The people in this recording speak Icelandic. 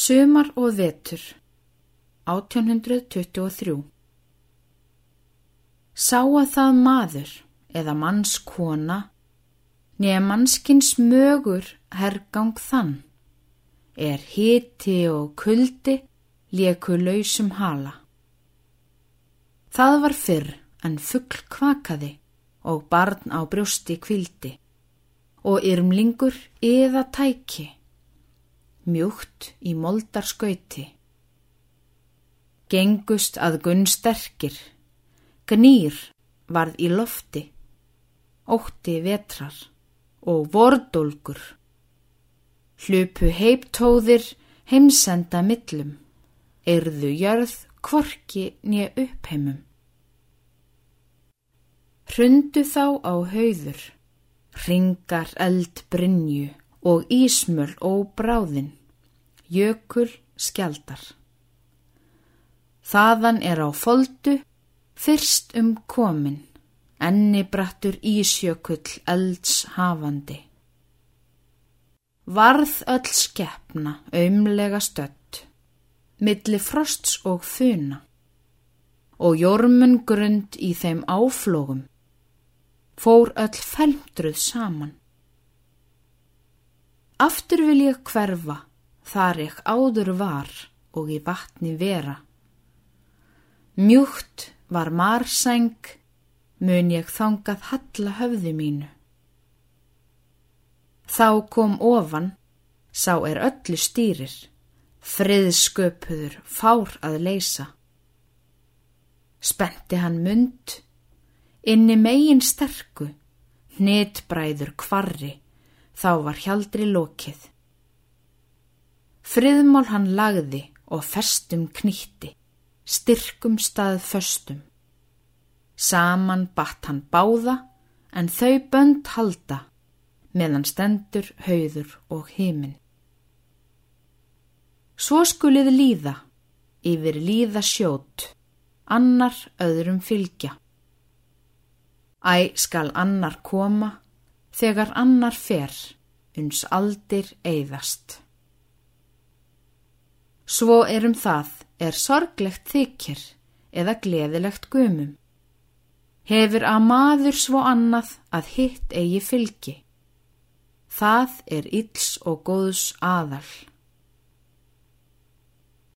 Sumar og vetur. 1823 Sá að það maður eða mannskona nýja mannskins mögur hergang þann er hiti og kuldi lieku lausum hala. Það var fyrr en fuggl kvakaði og barn á brjósti kvildi og yrmlingur yða tæki, mjúkt í moldar skauti. Gengust að gunn sterkir, gnýr varð í lofti, ótti vetrar og vordólgur. Hlupu heiptóðir heimsenda millum, erðu jörð kvorki nýja uppheimum. Hrundu þá á hauður, ringar eld brinju og ísmöl og bráðin, jökul skjaldar. Þaðan er á foldu fyrst um komin, enni brattur ísjökull elds hafandi. Varð öll skeppna auðmlega stött, milli frosts og funa, og jormun grund í þeim áflógum, fór öll felmdruð saman. Aftur vil ég hverfa, þar ég áður var og í vatni vera. Mjúkt var marsæng, mun ég þangað halla höfði mínu. Þá kom ofan, sá er öllu stýrir, friðsköpuður fár að leysa. Spenti hann mund, inni megin sterku, hnitbræður kvarri, þá var hjaldri lokið. Friðmál hann lagði og festum knýtti styrkum stað föstum. Saman batt hann báða en þau bönd halda meðan stendur, hauður og heiminn. Svo skulið líða, yfir líða sjót, annar öðrum fylgja. Æ skal annar koma, þegar annar fer, uns aldir eigðast. Svo erum það er sorglegt þykir eða gleðilegt gumum. Hefur að maður svo annað að hitt eigi fylgi. Það er ills og góðs aðal.